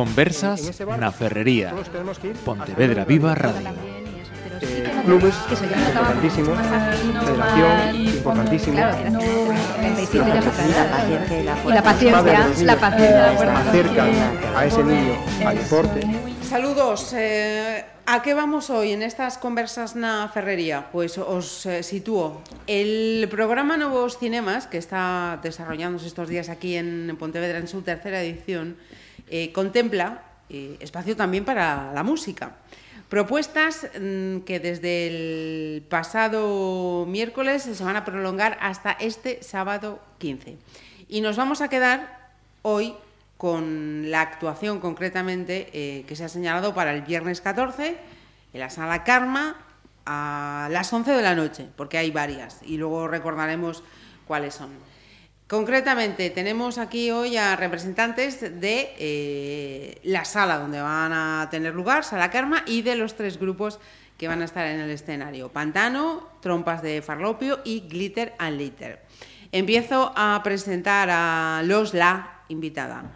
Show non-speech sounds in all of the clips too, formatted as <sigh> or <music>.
Conversas na Ferrería. Pontevedra Viva Radio. Eh, clubes importantísimos, federación importantísimo. Y la paciencia, la paciencia. acerca a ese niño al deporte. Saludos. Eh, ¿A qué vamos hoy en estas conversas na Ferrería? Pues os eh, sitúo. El programa Nuevos Cinemas, que está desarrollándose estos días aquí en Pontevedra en su tercera edición, eh, contempla eh, espacio también para la música. Propuestas mm, que desde el pasado miércoles se van a prolongar hasta este sábado 15. Y nos vamos a quedar hoy con la actuación concretamente eh, que se ha señalado para el viernes 14 en la sala Karma a las 11 de la noche, porque hay varias y luego recordaremos cuáles son. Concretamente, tenemos aquí hoy a representantes de eh, la sala donde van a tener lugar, Sala Karma, y de los tres grupos que van a estar en el escenario, Pantano, Trompas de Farlopio y Glitter and Litter. Empiezo a presentar a los la invitada.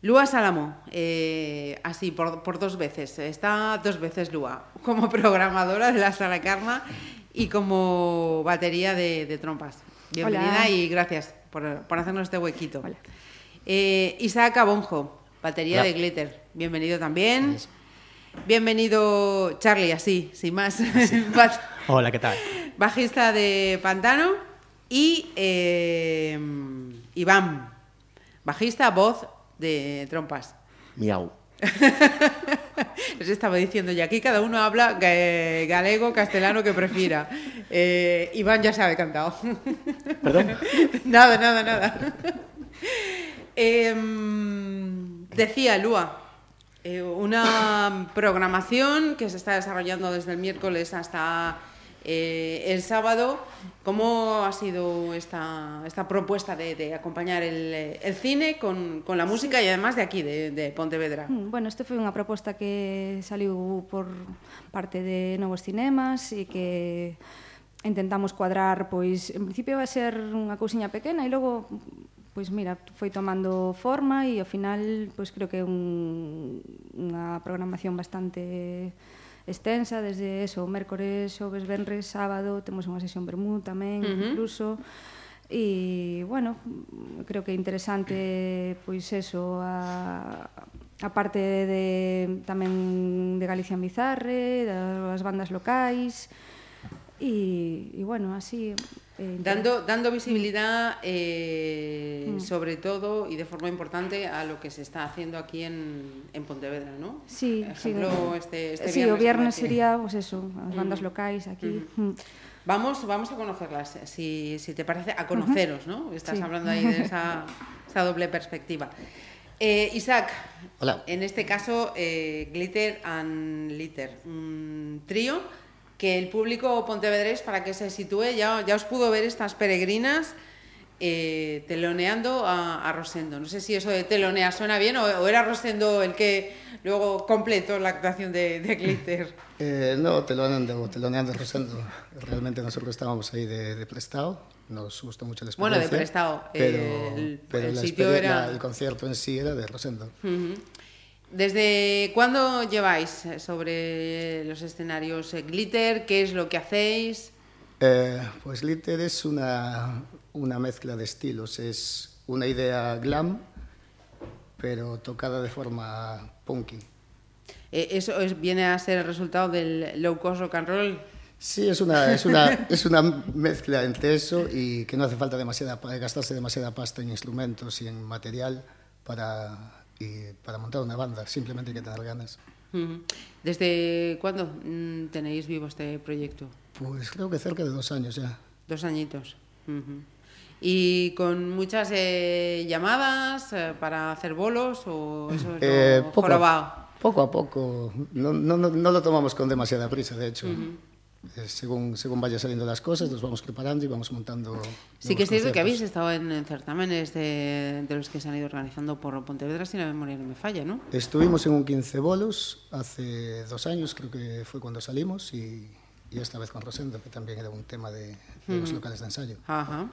Lua Salamo, eh, así por, por, dos veces, está dos veces Lua, como programadora de la Sala Karma y como batería de, de trompas. Bienvenida Hola. y gracias por, por, hacernos este huequito. Eh, Isaac Abonjo, batería Hola. de Glitter, bienvenido también. Bienvenido Charlie, así, sin más. <laughs> Hola, ¿qué tal? Bajista de Pantano y eh, Iván, bajista, voz de trompas. Miau. <laughs> <laughs> Les estaba diciendo ya aquí cada uno habla ga- galego, castellano que prefiera. Eh, Iván ya sabe cantado. ¿Perdón? <laughs> nada, nada, nada. Em, decía Lua, eh, una programación que se está desarrollando desde el miércoles hasta Eh, el sábado, ¿cómo ha sido esta, esta propuesta de, de acompañar el, el cine con, con, la música y además de aquí, de, de Pontevedra? Mm, bueno, isto foi unha proposta que saliu por parte de Novos Cinemas e que intentamos cuadrar, pois, en principio vai ser unha cousiña pequena e logo pois mira, foi tomando forma e ao final pois creo que é un, unha programación bastante extensa desde eso, mércores, xoves, venres, sábado, temos unha sesión vermú tamén uh -huh. incluso e bueno, creo que é interesante pois eso a a parte de tamén de Galicia Bizarre, das bandas locais e, e bueno, así eh, Dando, dando visibilidad, eh, Mm. sobre todo y de forma importante, a lo que se está haciendo aquí en, en Pontevedra, ¿no? Sí, sí, ejemplo, de- este, este sí, o viernes sería pues eso, as bandas Mm. locais aquí. Mm. Mm. Vamos, vamos a conocerlas, si, si te parece, a conoceros, ¿no? Estás Sí. hablando ahí de esa, <laughs> esa doble perspectiva. Eh, Isaac, Hola. en este caso, eh, Glitter and Litter, un trío que el público pontevedrés, para que se sitúe, ya, ya os pudo ver estas peregrinas eh, teloneando a, a Rosendo. No sé si eso de telonear suena bien o, o era Rosendo el que luego completó la actuación de, de Glitter. <laughs> Eh, no, teloneando, teloneando Rosendo. Realmente nosotros estábamos ahí de, de prestado. Nos gustó mucho Bueno, experiencia. de prestado. Pero, El- pero el sitio era- la- el concierto en sí era de Rosendo. Ujú. ¿Desde cuándo lleváis eh, sobre los escenarios eh, Glitter? ¿Qué es lo que hacéis? Eh, pues Litter es una, una mezcla de estilos. Es una idea glam, pero tocada de forma punky. Eh, ¿Eso es- viene a ser el resultado del low cost rock and roll? Sí, es una, es, una, <laughs> es una mezcla entre eso y que no hace falta demasiada, gastarse demasiada pasta en instrumentos y en material para, y para montar una banda. Simplemente hay que tener ganas. ¿Desde cuándo mm, tenéis vivo este proyecto? Pues creo que cerca de dos años ya. Dos añitos. ¿Y con muchas eh, llamadas eh, para hacer bolos o eso es Eh, poco, a, poco a poco. No, no, no, no lo tomamos con demasiada prisa, de hecho. Eh, según, según vaya saliendo las cosas, nos vamos preparando y vamos montando. Sí que es cierto que habéis estado en, en certámenes de, de los que se han ido organizando por Pontevedra, si la memoria no me falla, ¿no? Estuvimos en un 15 bolos hace dos años, creo que fue cuando salimos, y, y esta vez con Rosendo, que también era un tema de, de los locales de ensayo. Ajá.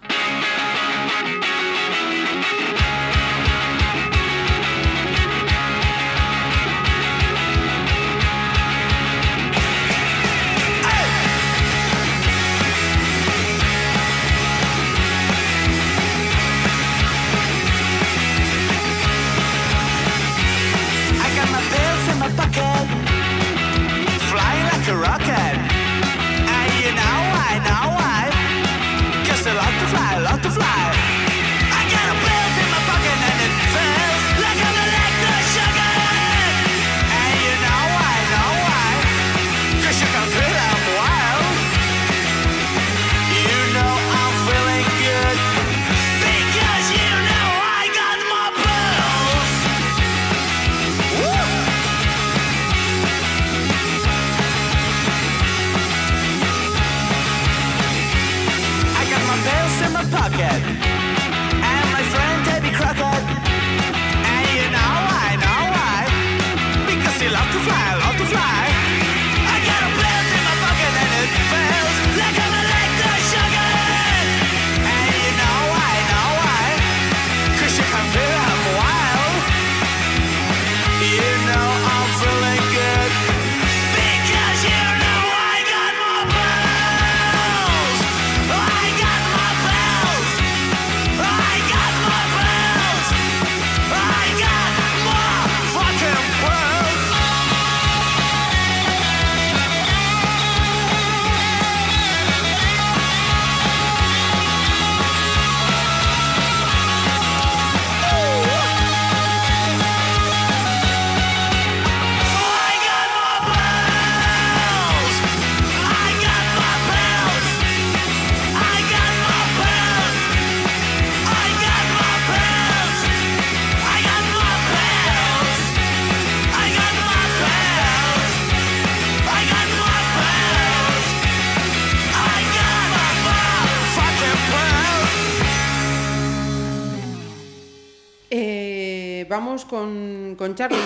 Vamos con, con Charlie.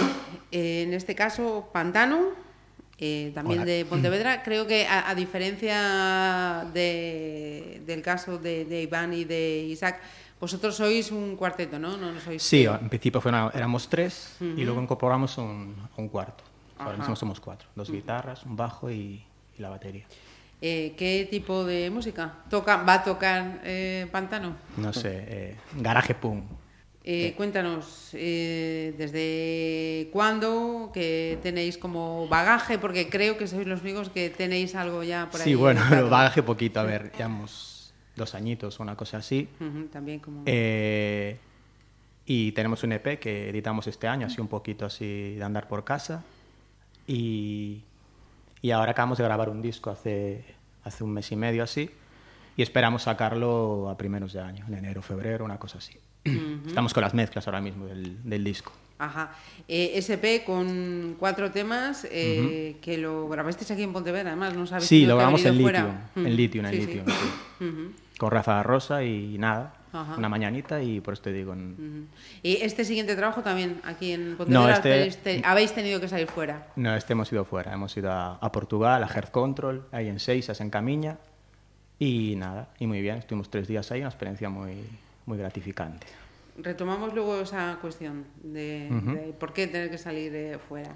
Eh, en este caso, Pantano, eh, también Hola. de Pontevedra. Creo que a, a diferencia de, del caso de, de Iván y de Isaac, vosotros sois un cuarteto, ¿no? No, no sois Sí, en principio fue una- éramos tres y luego incorporamos un, un cuarto. Ahora Ajá. mismo somos cuatro. Dos guitarras, un bajo y, y la batería. Eh, ¿Qué tipo de música toca, va a tocar eh, Pantano? No sé, garaje punk. Eh, cuéntanos, eh, ¿desde cuándo que tenéis como bagaje? Porque creo que sois los únicos que tenéis algo ya por ahí. Sí, bueno, <laughs> bagaje poquito. A ver, llevamos dos añitos o una cosa así. También como... Eh, y tenemos un EP que editamos este año, así un poquito así de andar por casa. Y, y ahora acabamos de grabar un disco hace, hace un mes y medio así. Y esperamos sacarlo a primeros de año, en enero, febrero, una cosa así. Estamos con las mezclas ahora mismo del, del disco. Ajá. Eh, SP con cuatro temas eh, que lo grabasteis aquí en Pontevedra, además, no sabéis Sí, lo grabamos en Mm, en Lithium, en sí, sí. Lithium, sí. Ujú, Con Rafa Rosa y nada, Ajá. una mañanita y por eso te digo... en-. Y este siguiente trabajo también aquí en Pontevedra No, este- habéis tenido que salir fuera. No, este hemos ido fuera. Hemos ido a, a Portugal, a Health Control, ahí en Seixas, en Camiña. Y nada, y muy bien. Estuvimos tres días ahí, una experiencia muy, muy gratificante. Retomamos luego esa cuestión de, por qué tener que salir eh, fuera.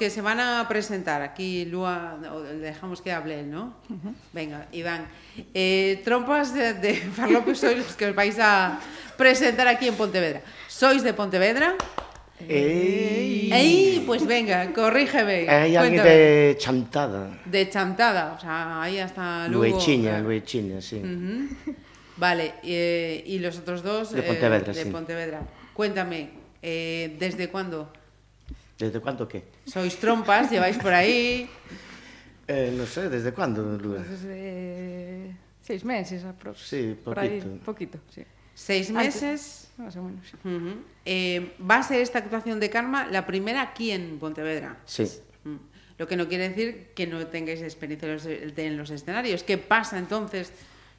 Que se van a presentar, aquí Lua, dejamos que hable él, ¿no? Venga, Iván. Eh, trompas de, de <laughs> Farlope sois los que os vais a presentar aquí en Pontevedra. ¿Sois de Pontevedra? Ey. Ey, pues venga, corrígeme. Alguén cuéntame. de Chantada. De Chantada, o sea, ahí hasta Lugo. Luechiña, claro. Luechiña, sí. Ujú. Vale, eh, y los otros dos De eh, Pontevedra, de sí. Pontevedra. Cuéntame, eh, ¿desde cuándo? Desde cuánto qué? Sois trompas, lleváis por ahí. Eh, non sei, desde cuándo, Lua? Pues desde seis meses aprox. Sí, Por ahí, poquito. poquito, sí. Seis Antes. meses. Más o menos, sí. Eh, va a ser esta actuación de Karma la primera aquí en Pontevedra. Sí. Mm. Lo que no quiere decir que no tengáis experiencia en los, en los escenarios. ¿Qué pasa entonces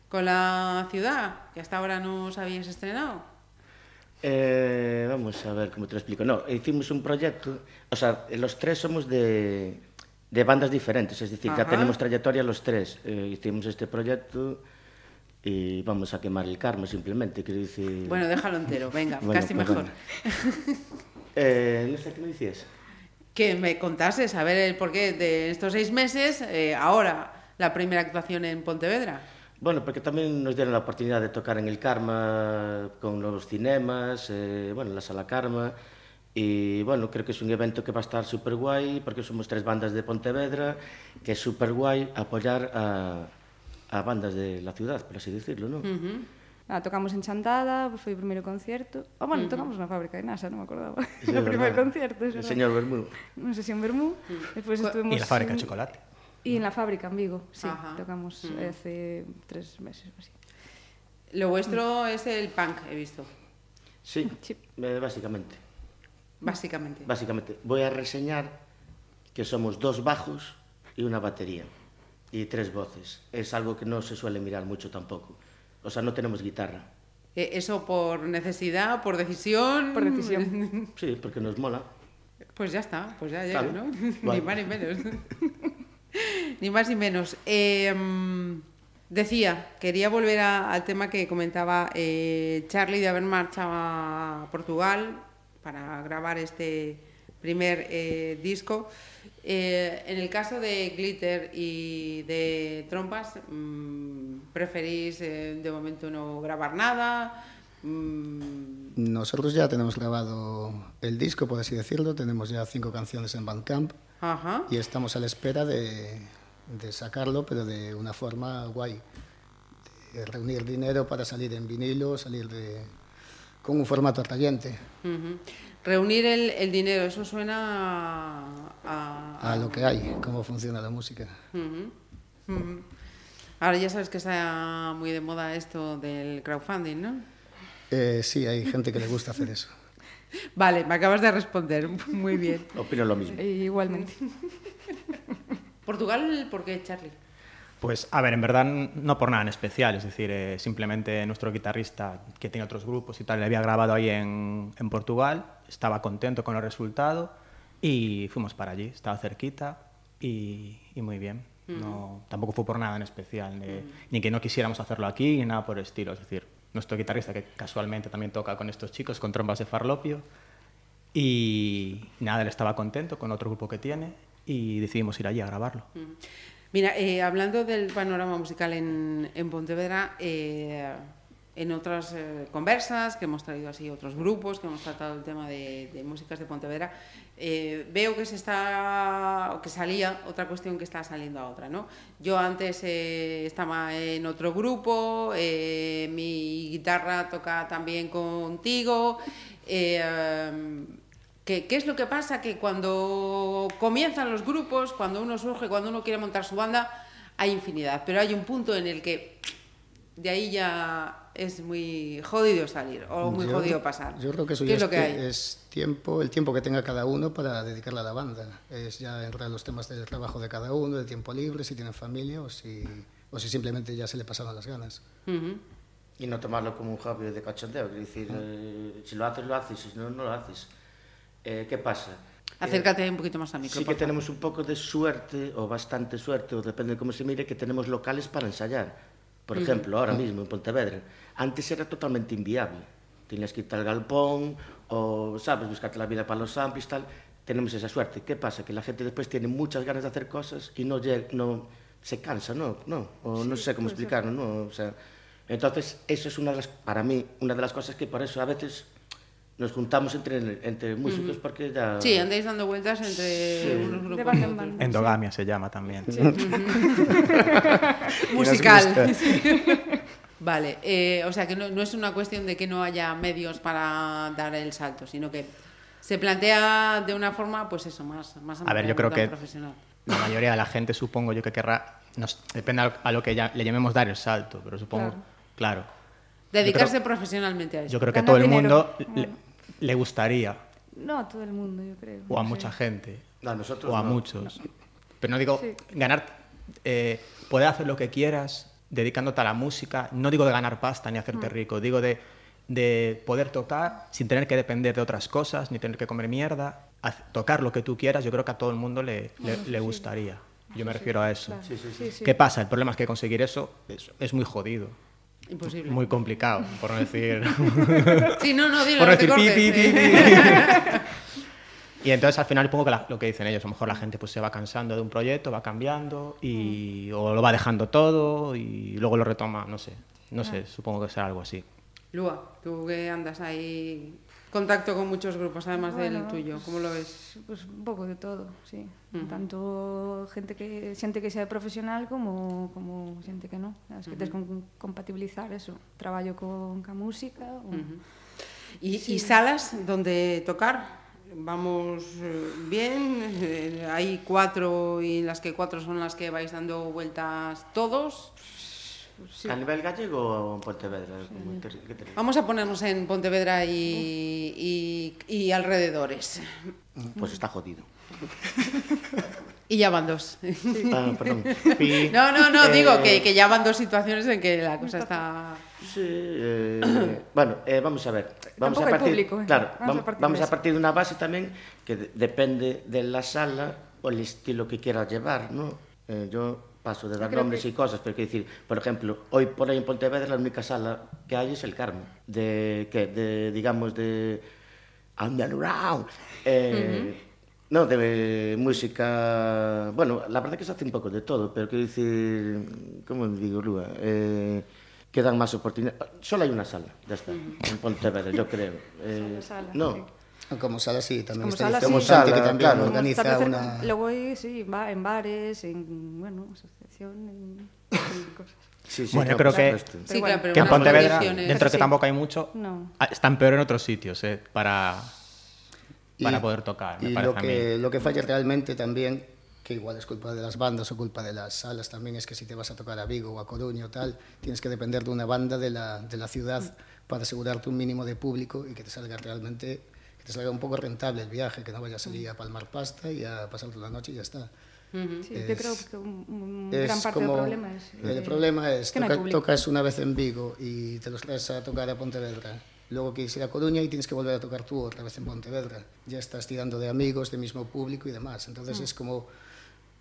con la ciudad? Que hasta ahora no os habíais estrenado. Eh, vamos a ver como te lo explico. No, hicimos un proyecto, o sea, los tres somos de, de bandas diferentes, es decir, ya tenemos trayectoria los tres. Eh, hicimos este proyecto y vamos a quemar el karma simplemente, quiero decir... Bueno, déjalo entero, venga, Bueno, casi pues mejor. bueno. Eh, no sé qué me decías. Que me contases, a ver el porqué de estos seis meses, eh, ahora la primera actuación en Pontevedra. Bueno, porque tamén nos deron a oportunidade de tocar en el Karma con los cinemas, eh, bueno, la Sala Karma, e, bueno, creo que é un evento que va a estar super guai, porque somos tres bandas de Pontevedra, que é super guai apoyar a, a bandas de la ciudad, por así decirlo, non? Uh -huh. Tocamos en Chantada, foi o primeiro concierto. Oh, bueno, tocamos na fábrica de NASA, non me acordaba. Sí, <laughs> o primeiro concierto. O señor Bermú. Non sei se en Bermú. Sí. Despois estuvimos... E la fábrica de chocolate. Y en la fábrica en Vigo, sí. Ajá. Tocamos Mm. hace tres meses o así. Lo vuestro es el punk, he visto, Sí, Sí. eh, básicamente. básicamente. Básicamente, voy a reseñar que somos dos bajos y una batería y tres voces. Es algo que no se suele mirar mucho tampoco. O sea, no tenemos guitarra. Eh, ¿Eso por necesidad, por decisión? Por decisión. <laughs> Sí, porque nos mola. Pues ya está, pues ya llega, <laughs> Vale. ¿no? Vale. Ni más ni menos. <laughs> ni más ni menos. Eh, mm, decía, quería volver a- al tema que comentaba eh, Charlie de haber marchado a Portugal para grabar este primer eh, disco. Eh, en el caso de Glitter y de Trompas, mm, ¿preferís de momento no grabar nada? Mm, Nosotros ya tenemos grabado el disco, por así decirlo, tenemos ya cinco canciones en Bandcamp ajá. y estamos a la espera de, de sacarlo, pero de una forma guay. De reunir dinero para salir en vinilo, salir de, con un formato atrayente. Reunir el, el dinero, eso suena a, a- a lo que hay, cómo funciona la música. Ujú. Ahora ya sabes que está muy de moda esto del crowdfunding, ¿no? Eh, sí, hay gente que le gusta hacer eso. <laughs> Vale, me acabas de responder. <laughs> Muy bien. Opino lo mismo. E igualmente. <laughs> Portugal, ¿por qué, Charlie? Pues, a ver, en verdad no por nada en especial, es decir, eh, simplemente nuestro guitarrista, que tiene otros grupos y tal, le había grabado ahí en, en Portugal, estaba contento con el resultado y fuimos para allí, estaba cerquita y, y muy bien. No, tampoco fue por nada en especial, ni, ni que no quisiéramos hacerlo aquí, ni nada por el estilo. Es decir, nuestro guitarrista, que casualmente también toca con estos chicos, con trombas de farlopio, y nada, él estaba contento con otro grupo que tiene y decidimos ir allí a grabarlo. Mira, eh, hablando del panorama musical en, en Pontevedra, eh, en otras eh, conversas que hemos traído así otros grupos, que hemos tratado el tema de, de músicas de Pontevedra, veo que se está, que salía otra cuestión que está saliendo a otra, ¿no? Yo antes estaba en otro grupo, mi guitarra toca también contigo. ¿Qué, qué es lo que pasa? Que cuando comienzan los grupos, cuando uno surge, cuando uno quiere montar su banda, hay infinidad, pero hay un punto en el que de ahí ya es muy jodido salir o muy Yo- jodido pasar. Yo creo que eso ¿Qué ya es lo que ti- hay? es tiempo, el tiempo que tenga cada uno para dedicarle a la banda. Es ya entrar en los temas del trabajo de cada uno, de tiempo libre, si tienen familia o si, o si simplemente ya se le pasaron las ganas. Y no tomarlo como un hobby de cachondeo, es decir, eh, si lo haces, lo haces, si no, no lo haces. Eh, ¿Qué pasa? Acércate un poquito más al micro. Sí que tenemos un poco de suerte, o bastante suerte, o depende de cómo se mire, que tenemos locales para ensayar. Por ejemplo, ahora mismo en Pontevedra. Antes era totalmente inviable. Tenías que ir al galpón, o, sabes, buscarte la vida para los amplis, tal. tenemos esa suerte. ¿Qué pasa? Que la gente después tiene muchas ganas de hacer cosas y no, no se cansa, ¿no? no o sí, no sé cómo explicarlo, ¿no? O sea, entonces, eso es una de las, para mí, una de las cosas que por eso a veces nos juntamos entre, entre músicos uh -huh. porque ya... Sí, andáis dando vueltas entre sí. unos grupos y otros. Endogamia se llama también. Sí. <laughs> Musical. <laughs> vale, eh, o sea que no, no, es una cuestión de que no haya medios para dar el salto, sino que se plantea de una forma, pues eso, más, más A ver, yo creo que la mayoría de la gente, supongo yo que querrá, nos, depende a lo que ya, le llamemos dar el salto, pero supongo, claro. claro Dedicarse creo, profesionalmente a eso. Yo creo que a todo el mundo le, le, gustaría. No a todo el mundo, yo creo. O a mucha gente. No, nosotros o a no. muchos. No. Pero no digo, Sí. ganar, eh, poder hacer lo que quieras dedicándote a la música. No digo de ganar pasta ni hacerte rico, digo de, de poder tocar sin tener que depender de otras cosas, ni tener que comer mierda. Haz- tocar lo que tú quieras, yo creo que a todo el mundo le, le, le gustaría. Yo me refiero a eso. Claro. Sí, sí. ¿Qué pasa? El problema es que conseguir eso es, es muy jodido, Imposible. muy complicado, por no decir... <laughs> Sí, no, no, dilo, por no decir pi, cortes. pi, pi, eh. pi. <laughs> Y entonces al final poco que la- lo que dicen ellos, a lo mejor la gente pues se va cansando de un proyecto, va cambiando y o lo va dejando todo y luego lo retoma, no sé, no sé, supongo que será algo así. Lua, tú que andas ahí contacto con muchos grupos, además del tuyo, ¿cómo lo ves? Pues un pouco de todo, sí. Tanto gente que xente que sea profesional como como xente que non. As que tes con compatibilizar eso, traballo con ca música, o... ¿Y, Sí. y salas donde tocar? Vamos eh, bien, eh, hay cuatro y las que cuatro son las que vais dando vueltas todos. Sí. A nivel gallego o en Pontevedra? Vamos a ponernos en Pontevedra y, y, y alrededores. Pues está jodido. Y ya van dos. Ah, perdón. <laughs> No, no, no, Eh, digo que, que ya van dos situaciones en que la cosa está... Sí, eh, bueno, eh, vamos a ver. Vamos a partir, público, eh. Claro, Vamos a partir vamos de a eso. partir de una base también que de- depende de la sala o el estilo que quieras llevar, ¿no? Eh, yo paso de dar nombres que... y cosas, pero quiero decir, por ejemplo, hoy por ahí en Pontevedra la única sala que hay es el Carmen, de, ¿qué? de digamos, de underground, eh, uh -huh. no, de música, bueno, la verdad que se hace un poco de todo, pero quiero decir, ¿cómo digo, Lua? Eh, que dan máis oportunidades. Só hai unha sala, ya está, en Pontevedra, yo creo. Eh, Solo sala. No, Como sala sí, también Como está sala, Como sí. Santi, que Sala, también claro. Organiza una... Luego sí, va en bares, en, bueno, asociación, en, en <laughs> cosas. sí, sí, Bueno, no, yo creo que-. Sí, claro, que en Pontevedra, dentro de que sí. tampoco hay mucho, No. ah, están peor en otros sitios eh, para, para Y- poder tocar, me y lo que, lo que falla realmente también, que igual es culpa de las bandas o culpa de las salas también, es que si te vas a tocar a Vigo o a Coruña o tal, tienes que depender de una banda de la, de la ciudad para asegurarte un mínimo de público y que te salga realmente, que te salga un poco rentable el viaje, que no vayas a salir a palmar pasta y a pasarte la noche y ya está. Sí, Es- yo creo que un, un gran parte como- del problema es... El eh, problema es, que no toca- público. tocas una vez en Vigo y te los traes a tocar a Pontevedra. Luego quieres ir a Coruña y tienes que volver a tocar tú otra vez en Pontevedra. Ya estás tirando de amigos, de mismo público y demás. Entonces Mm. es como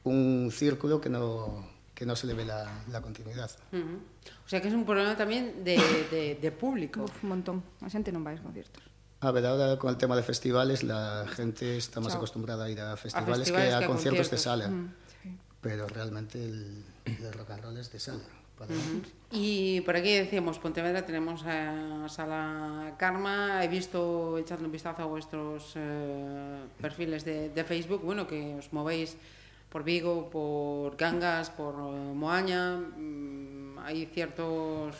un círculo que no, que no se le ve la, la continuidad. Ujú. O sea que es un problema también de, de, de público. Uf, un montón. A xente non vai aos conciertos. A ver, ahora con el tema de festivales, la gente está más Chao. acostumbrada a ir a festivales, festivales que a que a conciertos, de conciertos. sala. Mm, sí. Pero realmente el, el rock and roll es de sala. para- Y por aquí decíamos, Pontevedra, tenemos a Sala Karma. He visto, echando un vistazo a vuestros eh, perfiles de, de Facebook, bueno, que os movéis por Vigo, por Cangas, por eh, Moaña. Mm, hay ciertos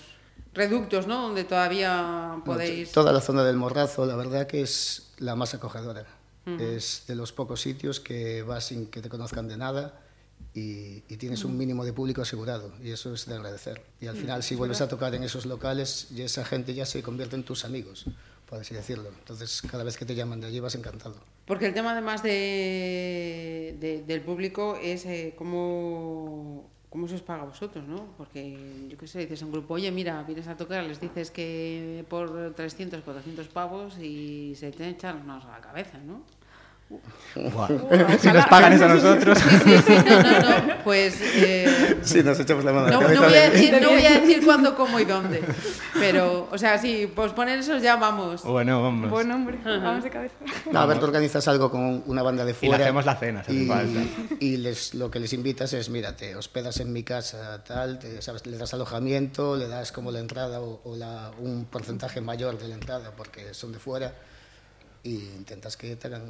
reductos, ¿no? Donde todavía podéis... to- Toda la zona del Morrazo, la verdad que es la más acogedora. Es de los pocos sitios que vas sin que te conozcan de nada y, y tienes un mínimo de público asegurado y eso es de agradecer. Y al final si vuelves a tocar en esos locales, y esa gente ya se convierte en tus amigos, por así decirlo. Entonces cada vez que te llaman de allí vas encantado. Porque el tema además de, de- del público es eh, cómo, cómo se os paga a vosotros, ¿no? Porque yo qué sé, dices a un grupo, oye, mira, vienes a tocar, les dices que por 300, 400 pavos y se te echan las a la cabeza, ¿no? <laughs> si nos pagan eso a nosotros. Sí, sí, sí, no, no, no. Pues. Eh, Sí, nos echamos la mano no, voy a de- decir, no voy a decir cuándo, cómo y dónde. Pero, o sea, sí, pues poner esos ya vamos. Bueno, vamos. Buen hombre, vamos de cabeza. No, a ver, tú organizas algo con una banda de Y fuera. le hacemos la cena, si hace y, falta. y les, lo que les invitas es, mira, te hospedas en mi casa, tal, te- sabes, le das alojamiento, le das como la entrada o, o la, un porcentaje mayor de la entrada porque son de fuera y intentas que te hagan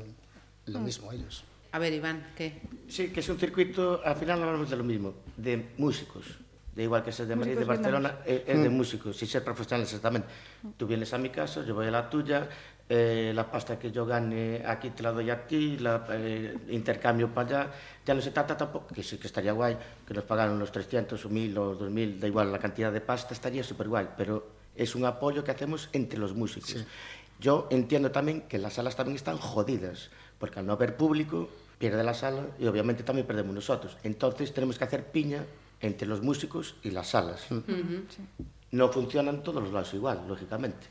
lo hmm. mismo ellos. A ver, Iván, ¿qué? Sí, que es un circuito, al final hablamos de lo mismo, de músicos. De igual que sea de Madrid, de Barcelona, es, es eh, de hmm. músicos, sin ser profesionales exactamente. Hmm. Tú vienes a mi casa, yo voy a la tuya, eh, la pasta que yo gane aquí te la doy a ti, la, eh, intercambio para allá. Ya no se trata tampoco, que sí que estaría guay, que nos pagaran los 300 o 1000 o 2000, da igual la cantidad de pasta, estaría súper guay, pero es un apoyo que hacemos entre los músicos. Sí. Yo entiendo también que las salas también están jodidas, porque al no haber público, pierde la sala y obviamente también perdemos nosotros. Entonces tenemos que hacer piña entre los músicos y las salas. No funcionan todos los lados igual, lógicamente.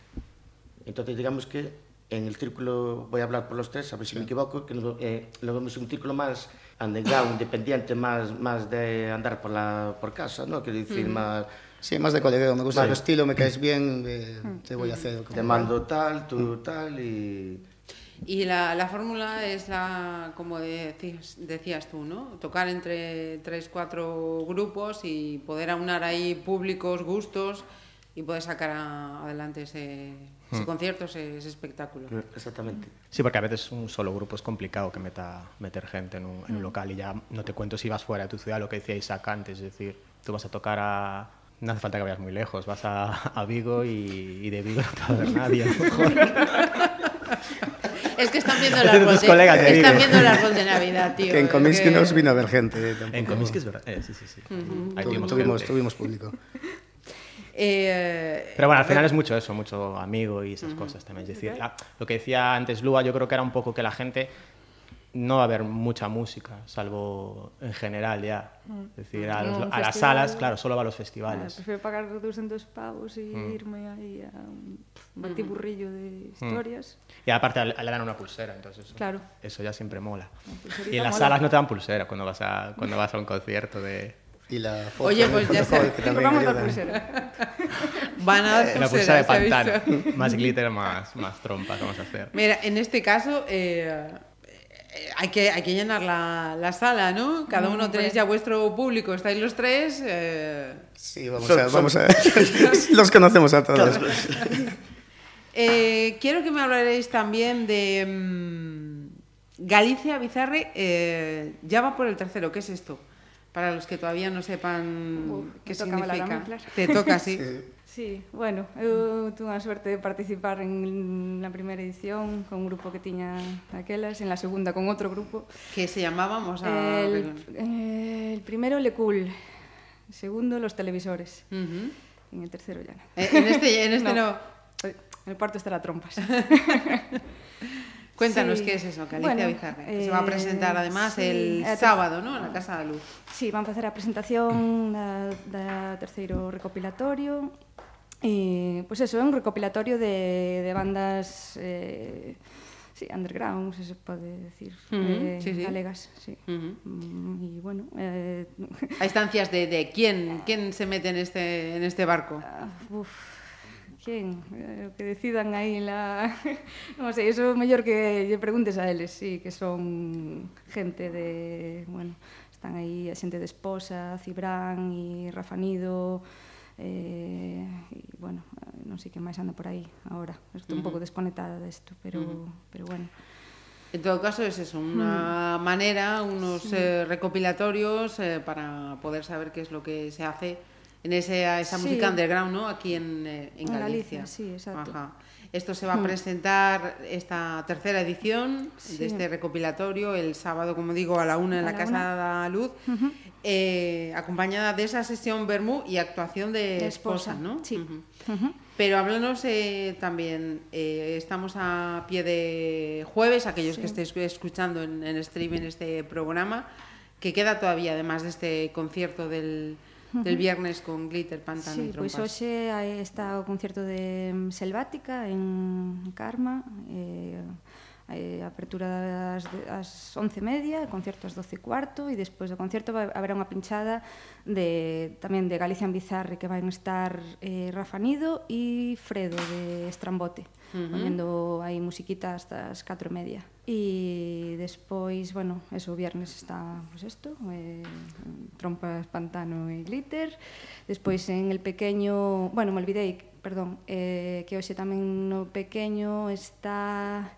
Entonces digamos que en el círculo, voy a hablar por los tres, a ver si me equivoco, que lo, eh, lo vemos un círculo más underground, independiente, más, más de andar por, la, por casa, ¿no? Quiero decir, más... Sí, más de colegio, me gusta Vale. tu estilo, me caes bien, eh, te voy a hacer. Te mando tal, tú tal y... Y la, la fórmula es la, como decías, decías tú, ¿no? Tocar entre tres, cuatro grupos y poder aunar ahí públicos, gustos y poder sacar a- adelante ese, ese concierto, ese, ese espectáculo. Exactamente. Sí, porque a veces un solo grupo es complicado que meta meter gente en un, en un local y ya no te cuento si vas fuera de tu ciudad, lo que decía Isaac antes, es decir, tú vas a tocar a... No hace falta que vayas muy lejos, vas a, a Vigo y, y de Vigo no te va a ver nadie. a lo mejor. Es que están viendo el árbol tus de, colegas de están Vigo. viendo el árbol de Navidad, tío. Que en Comiskey que- nos vino a ver gente. eh, tampoco. en Comiskey es verdad. Eh, sí, sí, sí. Ahí tuvimos tuvimos, público. Eh, Pero bueno, al final es mucho eso, mucho amigo y esas cosas también. Es decir, la- lo que decía antes Lua, yo creo que era un poco que la gente no va a ver mucha música, salvo en general ya. Es decir, a, los- a las salas, claro, solo va a los Ah, festivales. prefiero pagar 200 pavos y irme ahí a un batiburrillo de historias. Y aparte le dan una pulsera, entonces eso, Claro. eso ya siempre mola. Y en las mola. salas no te dan pulsera cuando vas a, cuando vas a un concierto de... Y la foto, Oye, pues ya <laughs> también Vamos a pulsera. van a dar La pulsera de pantano. más glitter, más, más trompas vamos a hacer. Mira, en este caso eh, eh, hay, que, hay que llenar la, la sala, ¿no? Cada uno tenéis ya vuestro público, estáis los tres. eh, Sí, vamos a... Vamos a <laughs> los conocemos a todos. <laughs> eh, quiero que me hablaréis también de mm, Galicia Bizarre. eh, ya va por el tercero, ¿qué es esto? Para los que todavía no sepan Uf, qué significa. Te toca, sí. <laughs> Sí, Sí, bueno, eu tuve a suerte de participar en la primeira edición con un grupo que tiña aquelas, en la segunda con outro grupo. Que se llamábamos a... El, eh, el primero Le Cool, el segundo Los Televisores, uh -huh. en el tercero ya no. Eh, en este, en este <laughs> no. no. Eh, en el cuarto estará Trompas. <laughs> Cuéntanos sí. qué es eso, Calicia bueno, Bizarre, que eh, se va a eh, presentar además sí, el sábado, ¿no? En la Casa da Luz. Sí, van facer a presentación da, da terceiro recopilatorio e, pois eso, é un recopilatorio de, de bandas eh, sí, underground, se se pode decir eh, sí, sí. galegas sí. Ujú. Mm, e bueno eh, A instancias de, de quién, <laughs> quién se mete en este, en este barco. ah, uf, ¿Quién? Eh, que decidan aí en la... <laughs> non sei, eso é mellor que lle preguntes a eles, sí, que son gente de... Bueno, están aí a xente de Esposa, Cibrán e Rafa Nido, Eh, e, bueno, eh, non sei que máis ando por aí agora. Estou uh -huh. un pouco desconectada desto, pero, uh -huh. pero bueno. En todo caso, es eso, una mm. manera, unos sí. eh, recopilatorios eh, para poder saber qué es lo que se hace en ese, esa sí. música underground, ¿no? Aquí en, eh, en Galicia. Galicia. Sí, exacto. Ajá. Esto se va a Hmm. presentar esta tercera edición Sí. de este recopilatorio el sábado, como digo, a la una en A la, la Casa de la Luz, eh, acompañada de esa sesión Bermú y actuación de, De esposa, esposa, ¿no? sí. Pero háblanos eh, también, eh, estamos a pie de jueves, aquellos que estéis escuchando en, en streaming este programa, que queda todavía, además de este concierto del, del viernes con Glitter, Pantano sí, e Trompas. Pois hoxe está o concerto de Selvática en Karma, eh, eh, apertura ás, ás 11 media, concerto ás 12 cuarto e despois do concerto vai, haber unha pinchada de, tamén de Galicia en Bizarre que van estar eh, Rafa Nido e Fredo de Estrambote uh -huh. ponendo aí musiquita hasta as 4 e media e despois, bueno, eso, o viernes está pues esto, eh, trompas, pantano e glitter despois en el pequeño bueno, me olvidei, perdón eh, que hoxe tamén no pequeño está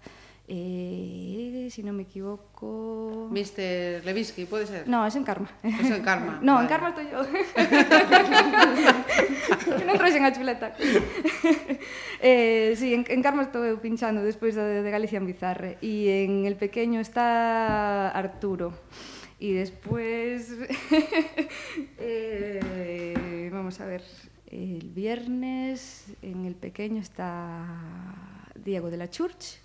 eh, si non me equivoco... Mr. Levinsky, pode ser? No, es en Karma. Es en Karma. <laughs> no, vale. en Karma estoy yo. <laughs> non traxen a chuleta. <laughs> eh, sí, en, en Karma estou eu pinchando despois de, de Galicia en Bizarre. E en el pequeño está Arturo. E despois... eh, vamos a ver... El viernes en el pequeño está Diego de la Church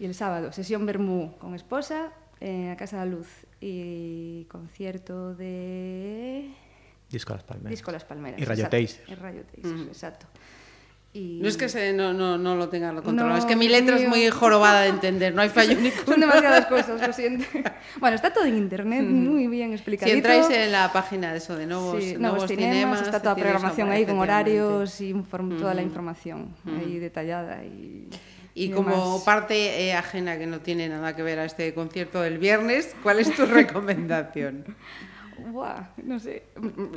E el sábado, sesión Bermú con esposa en a Casa da Luz e concierto de... Disco Las Palmeras. Disco Las Palmeras. Y Rayo. Y Rayo Mm. exacto. Y... No es que se, no, no, no lo tenga controlado, No, es que mi letra es muy jorobada de entender, no hay <laughs> fallo ninguno. Son demasiadas cosas, lo siento. <laughs> Bueno, está todo en internet, muy bien Si explicadito. entráis en la página de eso de nuevos, Sí, nuevos, cinemas, está toda la programación ahí con horarios y toda la información ahí detallada y Y como parte eh, ajena que no tiene nada que ver a este concierto del viernes, ¿cuál es tu <laughs> recomendación? Buah, no sé,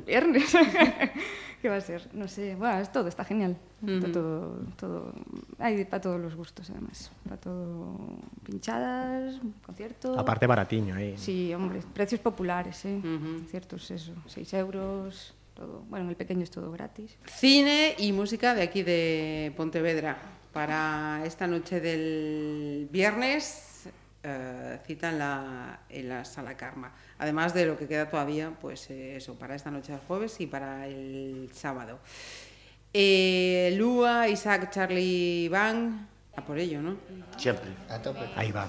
viernes. <laughs> ¿Qué va a ser? No sé, Buah, es todo, está genial. Está todo, todo, hay para todos los gustos además. Para todo, pinchadas, concierto. Aparte baratiño aí. Sí, hombre, precios populares, ¿eh? Ujú. Conciertos, eso, 6 euros, todo. Bueno, en el pequeño es todo gratis. Cine y música de aquí de Pontevedra. Para esta noche del viernes, eh, cita en la, en la Sala Karma. Además de lo que queda todavía, pues eh, eso, para esta noche del jueves y para el sábado. Eh, Lua, Isaac, Charlie, Van, a por ello, ¿no? Siempre. A tope. Ahí va.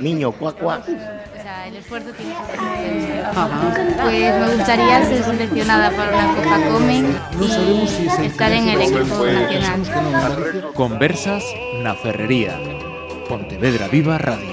Niño, cuá, cuá. O sea, el esfuerzo tiene su recompensa. Pues me gustaría ser seleccionada para una Copa Comen y estar en el equipo nacional. Conversas na Ferrería. Pontevedra Viva Radio.